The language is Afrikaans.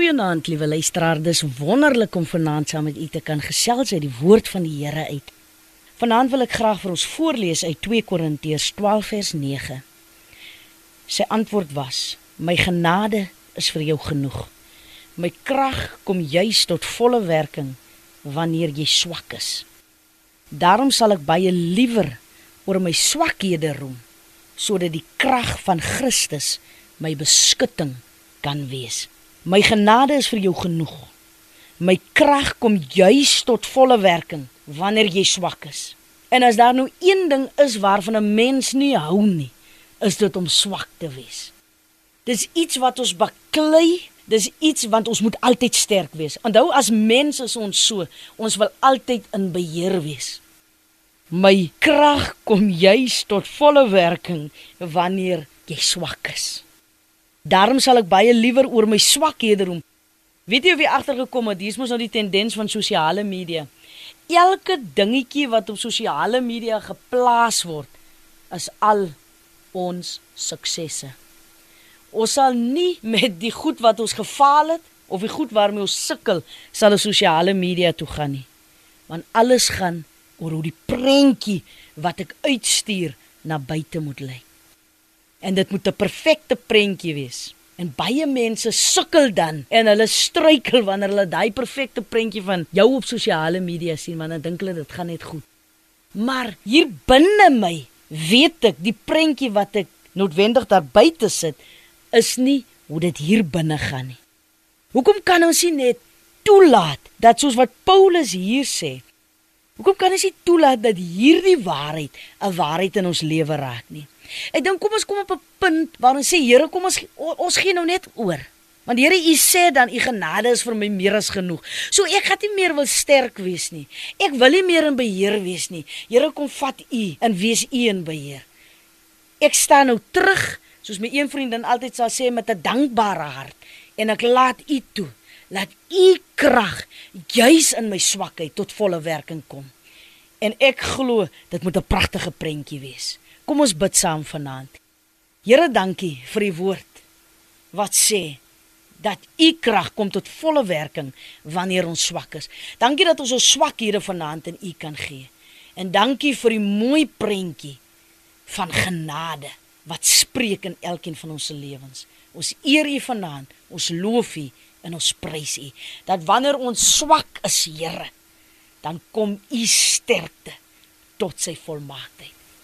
Goeienaand, liewe luisteraar. Dis wonderlik om vanaand saam met u te kan gesels uit die woord van die Here uit. Vanaand wil ek graag vir ons voorlees uit 2 Korintiërs 12 vers 9. Sy antwoord was: My genade is vir jou genoeg. My krag kom juis tot volle werking wanneer jy swak is. Daarom sal ek baie liewer oor my swakhede roem sodat die krag van Christus my beskutting kan wees. My genade is vir jou genoeg. My krag kom juis tot volle werking wanneer jy swak is. En as daar nou een ding is waarvan 'n mens nie hou nie, is dit om swak te wees. Dis iets wat ons baklei, dis iets wat ons moet altyd sterk wees. Onthou as mens is ons so, ons wil altyd in beheer wees. My krag kom juis tot volle werking wanneer jy swak is. Daarom sal ek baie liewer oor my swakhede roem. Weet jy of jy agtergekom het, hier is mos nou die tendens van sosiale media. Elke dingetjie wat op sosiale media geplaas word, is al ons suksesse. Ons sal nie met die goed wat ons gefaal het of die goed waarmee ons sukkel, sal op sosiale media toe gaan nie. Want alles gaan oor hoe die prentjie wat ek uitstuur na buite moet lyk en dit moet 'n perfekte prentjie wees. En baie mense sukkel dan en hulle struikel wanneer hulle daai perfekte prentjie van jou op sosiale media sien want dan dink hulle dit gaan net goed. Maar hier binne my weet ek die prentjie wat ek noodwendig daar buite sit is nie hoe dit hier binne gaan nie. Hoekom kan ons nie net toelaat dat soos wat Paulus hier sê? Hoekom kan ons nie toelaat dat hierdie waarheid 'n waarheid in ons lewe raak nie? Ek dink kom ons kom op 'n punt waar ons sê Here, kom ons ons gee nou net oor. Want Here, U sê dan U genade is vir my meer as genoeg. So ek gaan nie meer wil sterk wees nie. Ek wil nie meer in beheer wees nie. Here, kom vat U en wees U in beheer. Ek staan nou terug, soos my een vriendin altyd sal sê met 'n dankbare hart en ek laat U toe. Laat U krag juis in my swakheid tot volle werking kom. En ek glo dit moet 'n pragtige prentjie wees. Kom ons bid saam vanaand. Here, dankie vir u woord wat sê dat u krag kom tot volle werking wanneer ons swak is. Dankie dat ons ons swakhede vanaand in u kan gee. En dankie vir die mooi prentjie van genade wat spreek in elkeen van ons se lewens. Ons eer u vanaand, ons loof u en ons prys u dat wanneer ons swak is, Here, dan kom u sterkte tot sy volmaaktheid